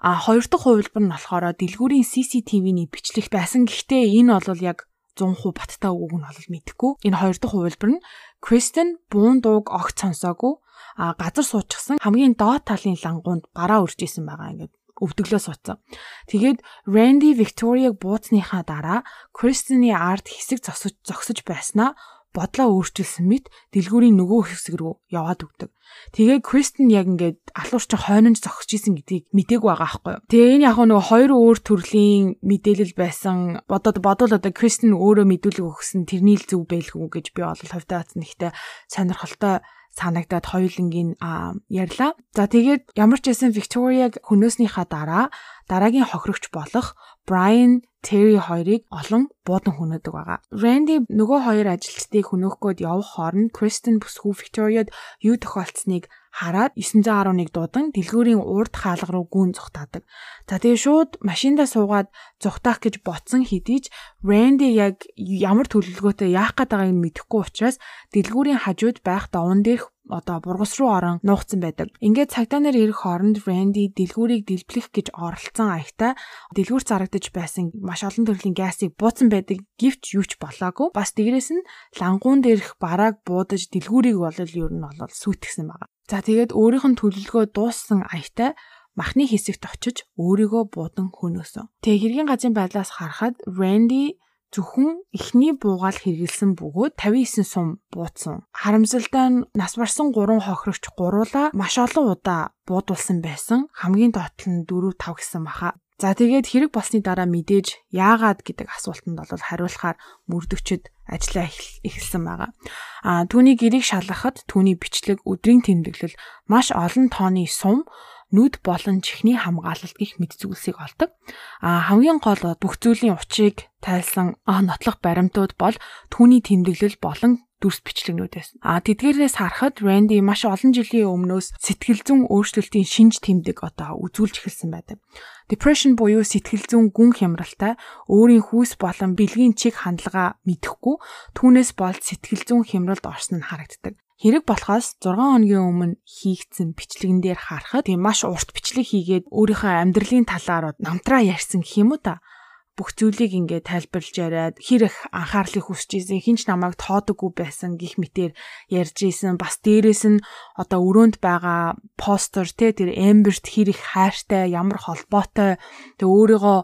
[SPEAKER 2] А хоёр дахь хувилбар нь болохоор дэлгүүрийн CCTV-ний бичлэг байсан. Гэхдээ энэ бол яг 100% баттай үгүйг нь бол мэдэхгүй. Энэ хоёр дахь хувилбар нь Кристен буун дууг огт сонсоогүй а газар суучихсан хамгийн доод талын лангуунд гараа өрж исэн байгаа ингээд өвдөглөө суудсан. Тэгээд Randy Victoria-г бууцныхаа дараа Кристины арт хэсэг зогсож зогсож байснаа бодлоо өөрчилсөн мэт дэлгүүрийн нөгөө хэсэг рүү яваад өгдөг. Тэгээ Кристен яг ингээд алуурч хойнонд зогсож исэн гэдгийг мдээгүй байгаа аахгүй юу. Тэгээ энэ яг нөгөө хоёр өөр төрлийн мэдээлэл байсан. Бодоод бодвол одоо Кристен өөрөө мэдүүлэг өгсөн тэрний л зөв байлгүй гэж би бол хувьдаа нэгтээ сонирхолтой санагдаад хоёулангийн ярьлаа. За тэгээд ямар ч байсан Викторияг хөнөөснийхаа дараа дараагийн хохирогч болох Brian Terry хоёрыг олон буудан хөнөөдөг байгаа. Randy нөгөө хоёр ажилчдыг хөнөөх гээд явах хооронд Kristen бүсгүй Victoria-д юу тохиолдсныг хараад 911 дуудан дэлгүүрийн урд хаалга руу гүн зүхтаадаг. За тэгээ шууд машиндаа суугаад зүхтаах гэж ботсон хэдий ч Randy яг ямар төлөвлөгөөтэй яах гээд байгааг нь мэдэхгүй учраас дэлгүүрийн хажууд байх даван дээрх одоо бургас руу орон нуугдсан байдаг. Ингээд цагдаа нар ирэх хооронд Randy дэлгүүрийг дэлбэлэх гэж оролцсон аягтай дэлгүүр зарагдаж байсан маш олон төрлийн газыг бууцсан байдаг гівч юуч болоогүй. Бас дээрээс нь лангуун дээрх барааг буудаж дэлгүүрийг бол ер нь бол сүйтгэсэн байгаа. За тэгээд өөрийнх нь төлөвлөгөө дууссан аягтай махны хэсэгт очиж өөрийгөө буудан хөнөөсөн. Тэгээ хэргийн газрын байдлаас харахад Randy зөвхөн эхний буугаал хэрэгэлсэн бөгөөд 59 сум буудсан. Харамсалтай нь нас барсан 3 хохирогч гуруула маш олон удаа буудулсан байсан. Хамгийн доотлол нь 4 5 гэсэн баха. За тэгээд хэрэг болсны дараа мэдээж яагаад гэдэг асуултанд бол хариулахаар мөрдөгчд ажиллаа эхэлсэн байгаа. А түүнийг эрийг шалгахад түүний бичлэг өдрийн тэмдэглэл маш олон тооны сум нүд болон чихний хамгаалалт гих мэд зүйлсийг олдог. А хамгийн гол бүх зүйлийн учрыг тайлсан нотлох баримтууд бол түүний тэмдэглэл болон дүрс бичлэгнүүдээс. А тэдгээрээс харахад Randy маш олон жилийн өмнөөс сэтгэл зүйн өөрчлөлтийн шинж тэмдэг одоо үзүүлж эхэлсэн байдаг. Depression буюу сэтгэл зүйн гүн хямралтай өөрийн хүүс болон бэлгийн чиг хандлага мэдэхгүй түүнээс болж сэтгэл зүйн хямралд орсон нь харагддаг. Хэрэг болохоос 6 хоногийн өмнө хийгдсэн бичлэгэн дээр харахад тийм маш урт бичлэг хийгээд өөрийнхөө амьдралын талаар намтраа ярьсан гэх юм уу та? Бүх зүйлийг ингээд тайлбарлаж яриад хэр их анхаарлыг хүсэж ийсэн хинч намайг тоодоггүй байсан гих мэтэр ярьж ийсэн бас дээрэс нь одоо өрөөнд байгаа постэр те тэр эмберт хэр их хайртай ямар холбоотой тэг өөрийгөө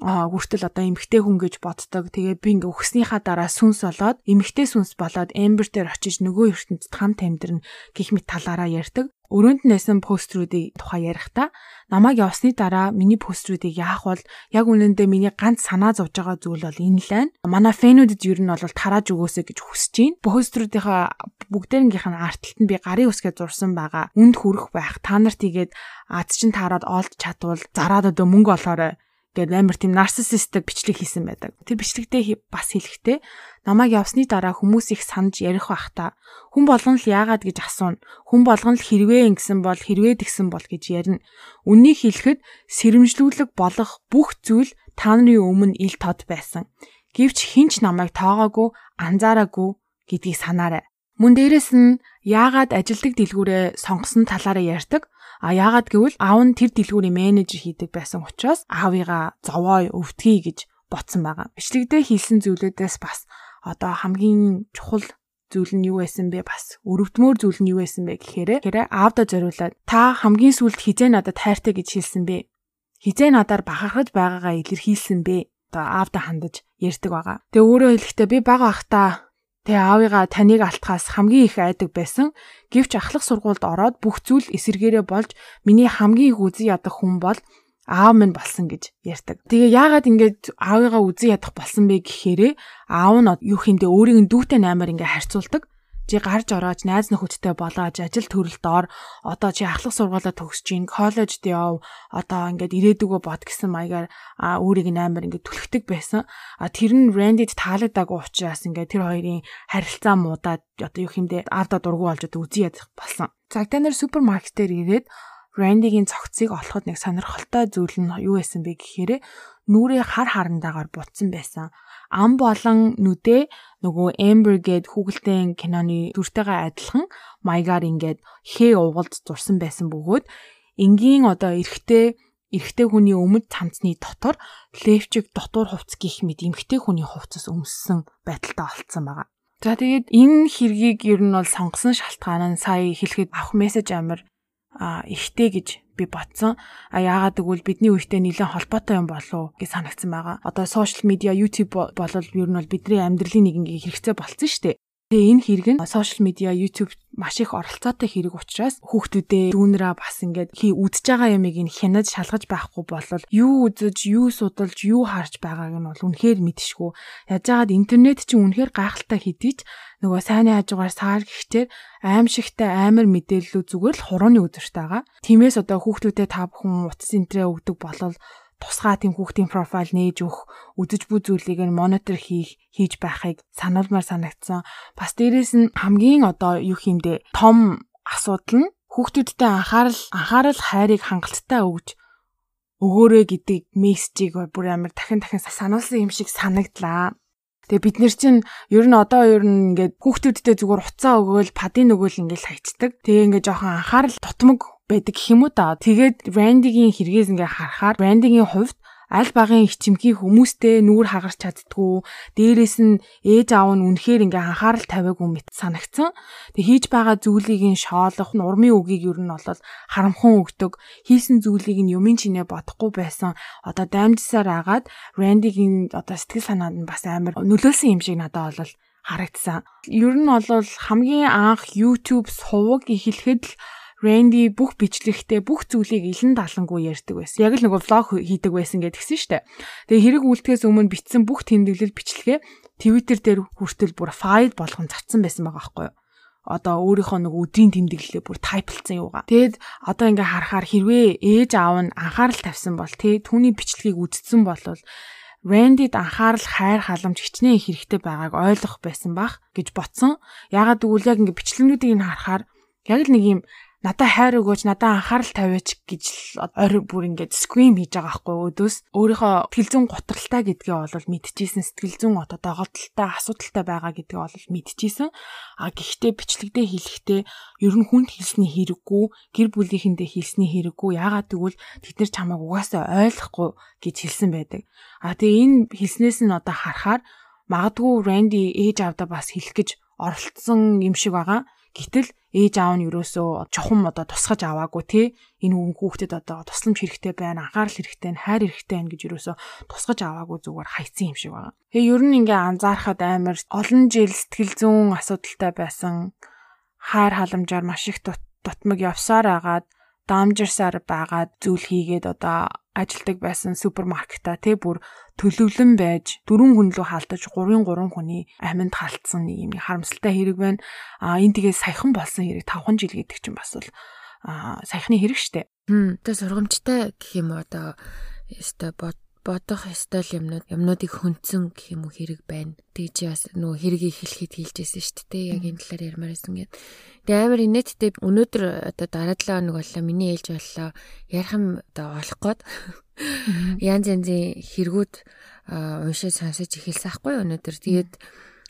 [SPEAKER 2] хүртэл одоо эмгтэй хүн гэж боддог. Тэгээ би ингээ өгснийхаа дараа сүнс болоод эмгтэй сүнс болоод эмбер дээр очиж нөгөө ертөнцид хамт амьдрын гих мэт талаараа ярьдаг. Өрөөнд нэсэн поструудыг тухай ярихдаа намайг явсны дараа миний поструудыг яах бол яг үнэндээ миний ганц санаа зовж байгаа зүйл бол энэ л байна. Манай фэнүүдэд ер нь бол тарааж өгөөсэй гэж хүсэж байна. Поструудынхаа бүгдээрнгийнх нь артталт нь би гарын үсгээ зурсан байгаа. Үнд хүрэх байх. Та нарт игээд ад чин таарад олж чадвал зараад одоо мөнгө олоорой гэдэг амар тийм нарциссистик бичлэг хийсэн байдаг. Тэр бичлэгтээ бас хэлэхдээ намайг явсны дараа хүмүүс их санаж ярих бах та. Хүн болгон л яагаад гэж асууна. Хүн болгон л хэрвээ ингэсэн бол хэрвээ тэгсэн бол гэж ярина. Үнийг хэлэхэд сэрэмжлүүлэг болох бүх зүйл та нарын өмнө ил тод байсан. Гэвч хинч намайг тоогоогүй, анзаараагүй гэдгийг санаарай. Мөн дээрэс нь яагаад ажилдаг дэлгүүрээ сонгосон талаараа ярьдаг. А яагаад гэвэл аав нь тэр дэлгүүрийн менежер хийдэг байсан учраас аавыгаа зовоё өвтгий гэж ботсон байгаа. Бичлэгдээ хийсэн зүйлүүдээс бас одоо хамгийн чухал зүйл нь юу байсан бэ бас өрөвдмөр зүйл нь юу байсан бэ гэхээр хэрэг аавда зориулаад та хамгийн сүүлд хизээ надад хайртай гэж хэлсэн бэ хизээ надаар бахархаж байгаагаа илэрхийлсэн бэ одоо аавда хандаж ярьдаг байгаа. Тэгээ өөрөө хэлэхдээ би бага ахтаа Тэгээ аавыгаа таныг алтхаас хамгийн их айдаг байсан. Гэвч ахлах сургуульд ороод бүх зүйл эсэргээрээ болж миний хамгийн их үзий ядах хүн бол аав минь болсон гэж ярьдаг. Тэгээ яагаад ингэж аавыгаа үзий ядах болсон бэ гэхээрээ аав нь юу хийндээ өөрийг нь дүүтэй наймаар ингээ харьцуулдаг чи гарч ороож найз нөхөдтэй болоож ажил төрөлд ор. Одоо чи ахлах сургуулаа төгсөж ин коллежд яв одоо ингээд ирээдүгөө бод гэсэн маягаар өөрийг наймаар ингээд түлхдэг байсан. А тэр нь Randy-д таалагдаагүй учраас ингээд тэр хоёрын харилцаа муудаад одоо юу хэмдэ авда дургу болж одоо үзий ядах болсон. Цагтаа нэр супермаркетээр ирээд Randy-гийн цогцыг олоход нэг сонирхолтой зүйл нь юу байсан бэ гэхээр нүрээ хар харандаагаар бутсан байсан ам болон нүдээ нөгөө Amber гээд хүүхэлдэйн киноны дүртэйгээ адилхан маягаар ингээд хээ угалд зурсан байсан бөгөөд энгийн одоо эрэгтэй эрэгтэй хүний өмд цамцны дотор левчик дотор хувцс гих мэд эмэгтэй хүний хувцас өмссөн байдалтай олцсон байгаа. За тэгээд энэ хэргийг ер нь бол сонгосон шалтгаан нь сая хэлэхэд авах мессеж амир а ихтэй гэж би бодсон. А яагаад гэвэл бидний үетэй нэлээд холбоотой юм болов гэж санагдсан байгаа. Одоо сошиал медиа, YouTube болол ер нь бол бидний амьдралын нэг ингээ хэрэгцээ болцсон шүү дээ. Тэгээ энэ хэрэг нь сошиал медиа, YouTube маш их оролцоотой хэрэг учраас хүүхдүүдээ дүүнраа бас ингээд хий үдж байгаа ямыг нь хянаж шалгаж байхгүй болол юу үзэж, юу судалж, юу харж байгааг нь бол үнэхээр мэдшгүй. Яаж яагаад интернет чинь үнэхээр гайхалтай хэдий ч нөгөө сайнны хажуугаар саар гихтэр аимшигтай амар мэдээллүүд зүгээр л хурууны өдөрт байгаа. Тиймээс одоо хүүхдүүдэд та бүхэн утас энтрээ өгдөг болол тусгай тийм хүүхдийн профайл нээж өгөх, үдэж буй зүйлийг нь монитор хийх, хийж байхыг сануулмаар санагдсан. Бас дээрэс нь хамгийн одоо юу хиймдэ том асуудал нь хүүхдүүдтэй анхаарал анхаарал хайрыг хангалттай өгж өгөөрэй гэдэг мессежийг бүр амар дахин дахин сануулсан юм шиг санагдлаа. Тэгээ бид нар чинь ер нь одоо ер нь ингээд хүүхдүүдтэй зүгээр уцаа өгөөл, падын өгөөл ингээд хайцдаг. Тэгээ ингээд жоохон анхаарал тутмаг байдаг гэх юм уу та. Тэгээд брендигийн хэрэгээс ингээ харахаар брендигийн хувьд аль багын их чимхий хүмүүстэй нүүр хагарч чаддгүй дээрээс нь ээж аав нь үнэхээр ингээ анхаарал тавиагүй мэт санагцсан. Тэг хийж байгаа зүйлийг нь шоолох, нурмын үгийг ер нь бол харамхан өгдөг. Хийсэн зүйлийг нь юмын чинээ бодохгүй байсан. Одоо даймжсаар агаад Рандигийн одоо сэтгэл санаанд нь бас амар нөлөөсөн юм шиг надад бол харагдсан. Ер нь бол хамгийн анх YouTube сувг эхлэхэд л Рэнди бүх бичлэгтээ бүх зүйлийг илэн далангуй ярьдаг байсан. Яг л нөгөө влог хийдэг байсан гэдгсэн штэ. Тэгээ хэрэг үлдэхээс өмнө бичсэн бүх тэмдэглэл бичлэгээ Twitter дээр хүртэл бүр файл болгон зарцсан байсан байгаа байхгүй юу? одоо өөрийнхөө нэг өдрийн тэмдэглэлээ бүр тайплцсан юугаа. Тэгэд одоо ингээ харахаар хэрвээ ээж аав нь анхаарал тавьсан бол тий түүний бичлэгийг үзсэн бол Рандид анхаарал хайр халамж хичнээн хэрэгтэй байгааг ойлгох байсан бах гэж ботсон. Ягаад гэвэл яг ингээ бичлэгнүүдийг нь харахаар яг л нэг юм надаа хайр өгөөч надаа анхаарал тавиач гэж л ойр бүр ингээд скрим хийж байгаа байхгүй өдөөс өөрийнхөө сэтгэл зүйн готралтай гэдгээ бол мэдчихсэн. Сэтгэл зүйн одоо доголдолтой асуудалтай байгаа гэдгээ бол мэдчихсэн. А гэхдээ бичлэгдээ хэлэхдээ ер нь хүнд хэлсний хэрэггүй гэр бүлийнхэндээ хэлсний хэрэггүй. Яагаад гэвэл тэд нар чамайг угаасаа ойлгохгүй гэж хэлсэн байдаг. А тэгээ энэ хэлснээс нь одоо харахаар магадгүй Randy ээж авда бас хэлэх гэж оролцсон юм шиг байгаа. Гэтэл ээж аав нь юусоо чухам одоо тусгаж аваагүй те энэ хүн хүүхдэд одоо тусламж хэрэгтэй байна, анхаарал хэрэгтэй, хайр хэрэгтэй байна гэж юусоо тусгаж аваагүй зүгээр хайцсан юм шиг байна. Тэгээ ер нь ингээ анзаархад амар олон жил сэтгэл зүүн асуудалтай байсан хайр халамжаар маш их дутмаг явсаар агаад дамжирсаар байгаа зүйл хийгээд одоо ажилдаг байсан супермаркета тий бүр төлөвлөн байж дөрвөн хүн лөө хаалтаж 3-ын 3 хүний аминд халтсан юм харамсалтай хэрэг байна. А энэ тэгээ саяхан болсон хэрэг 5 жил гэдэг чинь бас бол саяхны хэрэг штэ.
[SPEAKER 1] Хм. Тэгээ сургамжтай гэх юм одоо ёстой бодох ёстой юмнууд юмнуудыг хөнцөн гэх юм уу хэрэг байна. Тэгж бас нөгөө хэргийг хэлэхэд хэлжсэн шүү дээ. Яг энэ талаар ярмаар байсан гэд. Тэгээ амар инээдтэй өнөөдөр одоо дараа 7 хоног боллоо миний ээлж боллоо. Ярих юм одоо олох гээд янз янзын хэрэгүүд уншиж сонсож эхэлсэн хгүй өнөөдөр. Тэгээд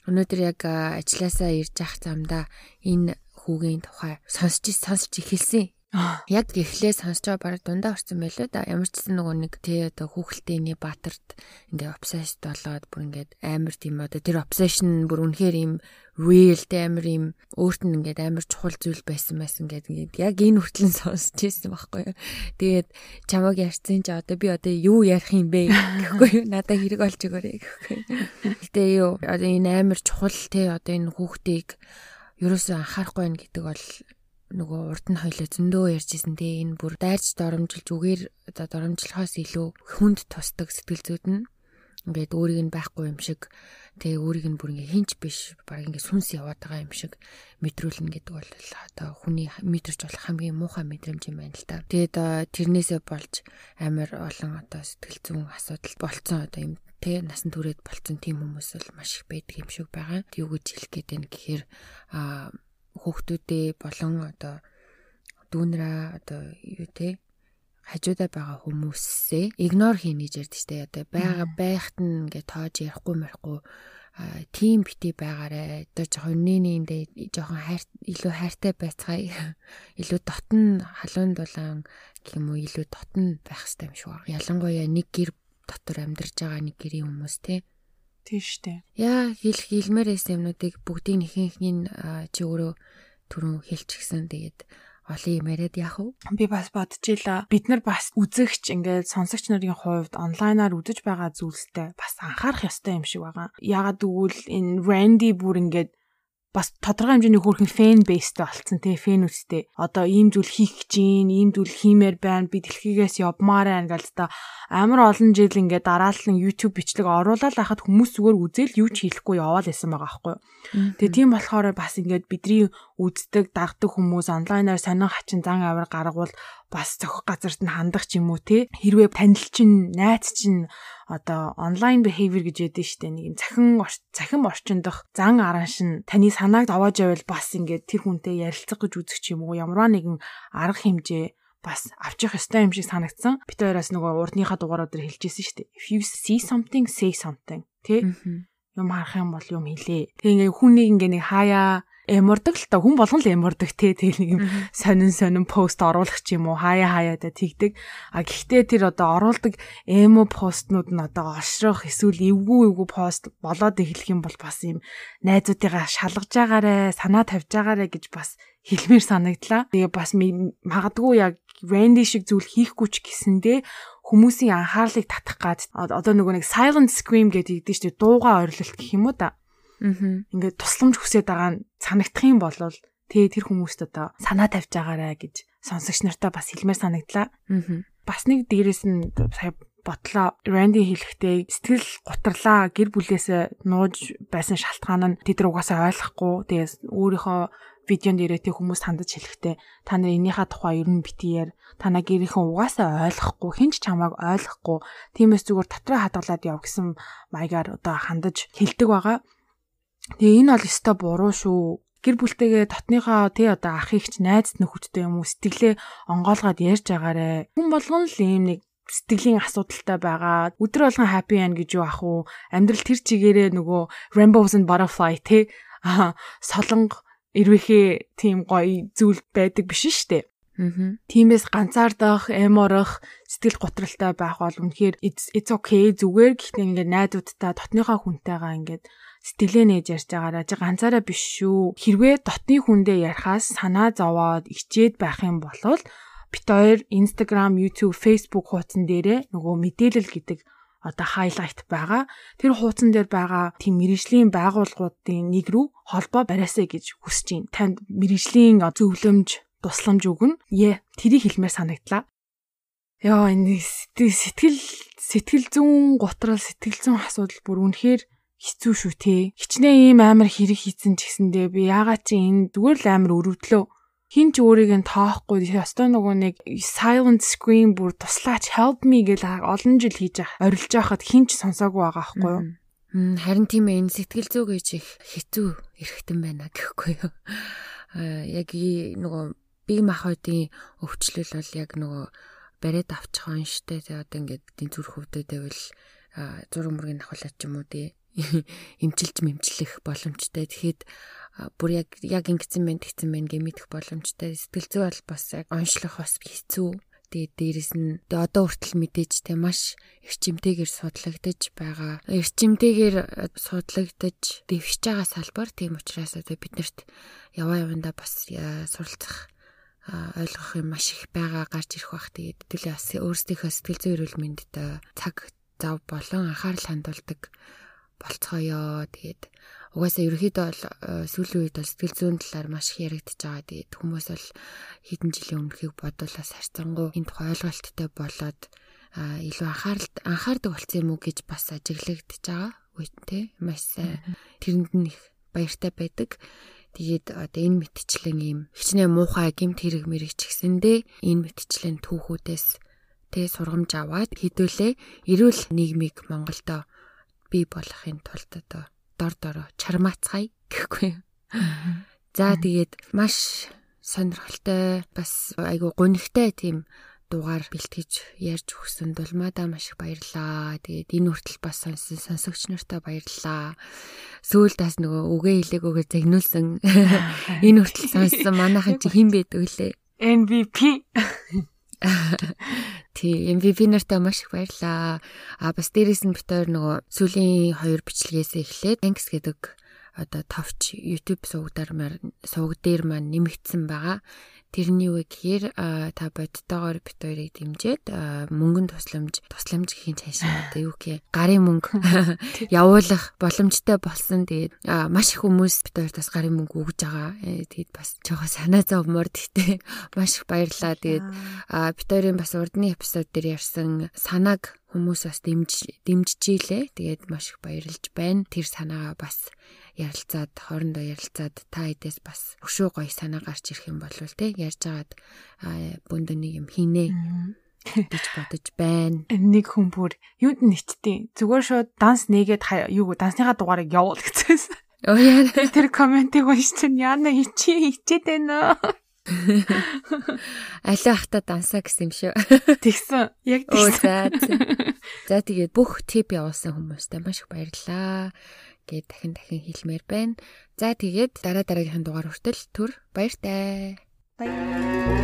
[SPEAKER 1] өнөөдөр яг ажилласаа ирж явах замдаа энэ хүүгийн тухай сонсч сонсч эхэлсэн. Яг эхлээ сонсож байгаа бараг дундаа орсон байлоо да. Ямар ч гэсэн нөгөө нэг тий одоо хүүхэлтэйний баатарт ингээ obsessed болоод бүр ингээд амар тийм одоо тэр obsession бүр үнэхээр юм real тэ амар юм өөрт нь ингээд амар чухал зүйл байсан байсан гэдэг ингээд яг энэ хүртлэн сонсч ирсэн байхгүй юу. Тэгээд чамаг ярьсан чи одоо би одоо юу ярих юм бэ гэхгүй юу. Надаа хэрэг олж өгөөрэй гэхгүй. Гэтэ юу одоо энэ амар чухал тэ одоо энэ хүүхдийг ерөөсөө анхаарахгүй байх гэдэг бол нөгөө урд нь хоёлоо зөндөө ярьжсэн те энэ бүр дайрч доромжилж үгээр одоо доромжлохоос илүү хүнд тусдаг сэтгэл зүйд нь ингээд өөрийг нь байхгүй юм шиг тэгээ өөрийг нь бүр ингээ хинч биш баг ингээ сүнс яваад байгаа юм шиг мэдрүүлнэ гэдэг бол одоо хүний мэдэрч болох хамгийн муухай мэдрэмж юм байна л да. Тэгээд тэрнээсээ болж амар олон одоо сэтгэл зүйн асуудал болцсон одоо юм тэ насан туршид болцсон тийм хүмүүс бол маш их байдаг юм шиг байгаа. Тэг юу гэж хэлэх гээд байна гэхээр аа хүүхдүүдээ болон одоо дүүнраа одоо юу те хажуудаа байгаа хүмүүсээ игнор хийнэ гэж ярьдэж штэ. Одоо байгаа байхад нь ингээ тоож ярихгүй марихгүй тим бити байгаарэ. Одоо жоохон нэнэндээ жоохон хайр илүү хайртай байцгаая. Илүү дотн халуун дулаан гэх юм уу илүү дотн байх хэрэгтэй юм шиг байна. Ялангуяа нэг гэр дотор амьдарч байгаа нэг гэрийн хүмүүс те
[SPEAKER 2] тийш үү.
[SPEAKER 1] Яа хэлэх хэлмээр байсан юмнуудыг бүгдийг нэхэнхний чи өөрөө түрүүн хэлчихсэн. Тэгээд олон юм яриад яах вэ?
[SPEAKER 2] Би бас бодож ила бид нар бас үзэгч ингээд сонсогч нарын хувьд онлайнаар үзэж байгаа зүйлстэй бас анхаарах ёстой юм шиг байгаа. Ягаад гэвэл энэ Randy бүр ингээд бас тодорхой хэмжээний хөрхэн фэн бейстэй болцсон тий фэнүүдтэй. Одоо ийм зүйл хийх гэж гин, ийм зүйл хиймээр байна. Би дэлхийгээс явмаар байна гэж та амар олон жил ингээд дараалан YouTube бичлэг оруулаад байхад хүмүүс зүгээр үзэл юу ч хийхгүй яваал байсан байгаа байхгүй. Тэгээ тийм болохоор бас ингээд бидний үздэг, дагдаг хүмүүс онлайнаар сонин хачин зан авир гаргавал бас зохих газарт нь хандах ч юм уу те хэрвээ танил чинь найз чинь одоо онлайн behavior гэж ядэн штэ нэг юм цахин цахим орчиндох зан аранш нь таны санааг давааж байвал бас ингээд тэр хүнтэй ярилцах гэж үзэх ч юм уу ямарваа нэгэн арга хэмжээ бас авчих ёстой юм шиг санагдсан. Бид хоёроос нөгөө урдныхаа дугаараа дээр хэлжсэн шүү дээ. If you see something, say something. Тэ? Юм харах юм бол юм хэлээ. Тэгээ ингээ хүн нэг ингээ нэг хаяа эмордог л та. Хүн болгон л эмордог те. Тэгэл нэг юм сонин сонин пост оруулах ч юм уу хаяа хаяада тэгдэг. А гэхдээ тэр одоо оруулдаг эмо постнууд нь одоо олшрох эсвэл эвгүй эвгүй пост болоод эхлэх юм бол бас юм найзуудыгаа шалгаж байгаарэ санаа тавьж байгаарэ гэж бас хэлмээр санагдлаа. Тэгээ бас магадгүй яг Randy шиг зүйл хийхгүй ч гэсэндээ хүмүүсийн анхаарлыг татах гад одоо нөгөө нэг silent scream гэдэг шүү дээ дууга ойрлолт гэх юм уу да. Ингээд тусламж хүсээд байгаа нь санагдах юм бол тэгээ тэр хүмүүст одоо санаа тавьж байгаарэ гэж сонсогч нартаа бас хэлмээр санагдлаа. Аа. Бас нэг дээрэс нь сая ботлоо Ранди хэлэхдээ сэтгэл гутрлаа гэр бүлээсээ нууж байсан шалтгаан нь тэд угаасаа ойлгохгүй тэгээ өөрийнхөө видеонд ирээтэй хүмүүс хандаж хэлэхдээ та нар энийхээ тухай ер нь битгээр танаа гэрийнхэн угаасаа ойлгохгүй хинч чамааг ойлгохгүй тиймээс зүгээр дотроо хадгалаад яв гэсэн маягаар одоо хандаж хэлдэг байгаа. Тэгээ энэ бол өстой буруу шүү. Гэр бүлтэйгээ дотныхоо тий одоо ахыг ч найз нөхөдтэй юм уу сэтгэлээ онгоолгоод ярьж агаарэ. Хүн болгон л ийм нэг сэтгэлийн асуудалтай байгаа. Өдөр болгон happy end гэж юу ах уу? Амьдрал тэр чигээрээ нөгөө rainbows and butterfly тий аа солонго ирвэхээ тийм гоё зүйл байдаг биш шүү дээ. Аа. Тимээс ганцаардах, эморох, сэтгэл готролтой байх бол үнэхээр it's okay зүгээр гэхдээ ингээд найдуудтай дотныхоо хүнтэйгээ ингээд сэтгэлээ нээж ярьж байгаараа чи ганцаараа биш шүү. Хэрвээ дотны хүндээ ярихаас санаа зовоод ичээд байх юм бол бит хоёр Instagram, YouTube, Facebook хуудсан дээрээ нөгөө мэдээлэл гэдэг одоо хайлайт байгаа. Тэр хуудсан дээр байгаа тийм мэрэгжлийн байгууллагуудын нэг рүү холбоо бариасаа гэж хүсэж байна. Танд мэрэгжлийн зөвлөмж, тусламж өгнө. Е, тэрийг хэлмээр санагдлаа. Яа энэ сэтгэл сэтгэл зүүн гутрал сэтгэл зүүн асуудал бүр үнэхээр хэцүү шүү те. Хичнээн ийм амар хэрэг хийцэн ч гэсэндээ би яагаад чи энэ зүгээр л амар өрөвдлөө. хин ч өөрийг нь тоохгүй ёстой нөгөө нэг silent scream бүр туслаач help me гэж олон жил хийж орилж байхад хин ч сонсоогүй байгаа байхгүй юу?
[SPEAKER 1] Харин тийм ээ энэ сэтгэл зүй гэж их хэцүү эрхтэн байна гэхгүй юу? Аа яг нөгөө бие махбодын өвчлөл бол яг нөгөө бариад авчих он штэ тэгээ одоо ингээд эдийн зүрх хөвдөд байвал зураг мөргийн ахуулаад ч юм уу тий эмчилж мэмчлэх боломжтой. Тэгэхэд бүр яг яг ингэсэн байх тэгсэн байх гэ мэдэх боломжтой. Сэтгэл зүй бол бас яг онцлох бас хэцүү. Тэгээд дээрэс нь одоо хүртэл мэдээж те маш эрчимтэйгээр судлагдаж байгаа. Эрчимтэйгээр судлагдаж дэвшиж байгаа салбар тийм учраас одоо биднэрт яваа явандаа бас суралцах ойлгох юм маш их байгаа гарч ирэх бах. Тэгээд төлөө бас өөрсдийнхөө сэтгэл зүйн эрүүл мэндэд цаг зав болон анхаарал хандуулдаг болцгоё. Тэгээд угаасаа ерөөхдөө бол э, сүүлийн үед бол сэтгэл зүйн талаар маш их яригдчихэж байгаа. Тэгээд хүмүүс бол хэдэн жилийн өмнөхийг бодуулаад харьцангуй энэ тухай ойлголттой болоод илүү анхаарал анхаардаг болсон юм уу гэж бас ажиглагдчихж байгаа. Үгүй маш сайн тэрэнд нь их баяртай байдаг. Тэгээд одоо энэ мэтчлэн ийм хичнээн муухай гимт хэрэг мэрэг ч гэсэндээ энэ мэтчлэн түүхүүдээс тэ сургамж аваад хэдүүлээ эрүүл нийгмийг Монголдо бий болохын тулд одоо дор дороо чармаацгаая гэхгүй. За тэгээд маш сонирхолтой бас айгу гонигтай тийм дугаар бэлтгэж ярьж өгсөнд бол мада маш их баярлаа. Тэгээд энэ хүртэл бас сонсон сонсогч нартай баярлаа. Сүүлд бас нөгөө үгээ хэлээгүйгээр загнуулсан энэ хүртэл сонссон манайхан чи хэн бэ дөлөө?
[SPEAKER 2] MVP
[SPEAKER 1] Тий, MVP нартай маш их баярлаа. А бас дээрээс нь битээр нөгөө сүүлийн хоёр бичлэгээс эхлээд Thanks гэдэг одоо товч YouTube сувгдаар сувг дээр маань нэмэгдсэн байгаа. Тэрний юу гэхээр та бодтойгоор бит хоёрыг дэмжиж мөнгөнд тусламж тусламж гэхийн цаашаа одоо юу гэх гарын мөнгө явуулах боломжтой болсон. Тэгээд маш их хүмүүс бит хоёрт бас гарын мөнгө өгж байгаа. Э, тэгээд бас жоохон санаа зовмоор тэгтээ маш их баярлаа. Тэгээд бит хоёрын бас урдны эпизод дээр ярьсан санааг хүмүүс бас дэмж дэмжиж ийлээ. Тэгээд маш их баярлж байна. Тэр санаагаа бас ярилцаад хоорондоо ярилцаад та эдээс бас өшөө гоё санаа гарч ирэх юм бол те ярьж агаад бүндө нэг юм хийнэ гэж бодож байна.
[SPEAKER 2] Нэг хүн бүр юунд нэчтээ. Зүгээр шууд данс нэгээд юу дансныхаа дугаарыг явуул гэжсэн.
[SPEAKER 1] Оо яа.
[SPEAKER 2] Тэр комментиг уншчихсан. Яна хичээ хичээд байна.
[SPEAKER 1] Алиа хата дансаа гэсэн юм шүү.
[SPEAKER 2] Тэгсэн. Яг тэгсэн.
[SPEAKER 1] За тэгээд бүх тип явуулсан хүмүүстээ маш их баярлалаа гэд дахин дахин хэлмээр байна. За тэгээд дараа дараагийнхын дугаар хүртэл түр баяртай. Баяр.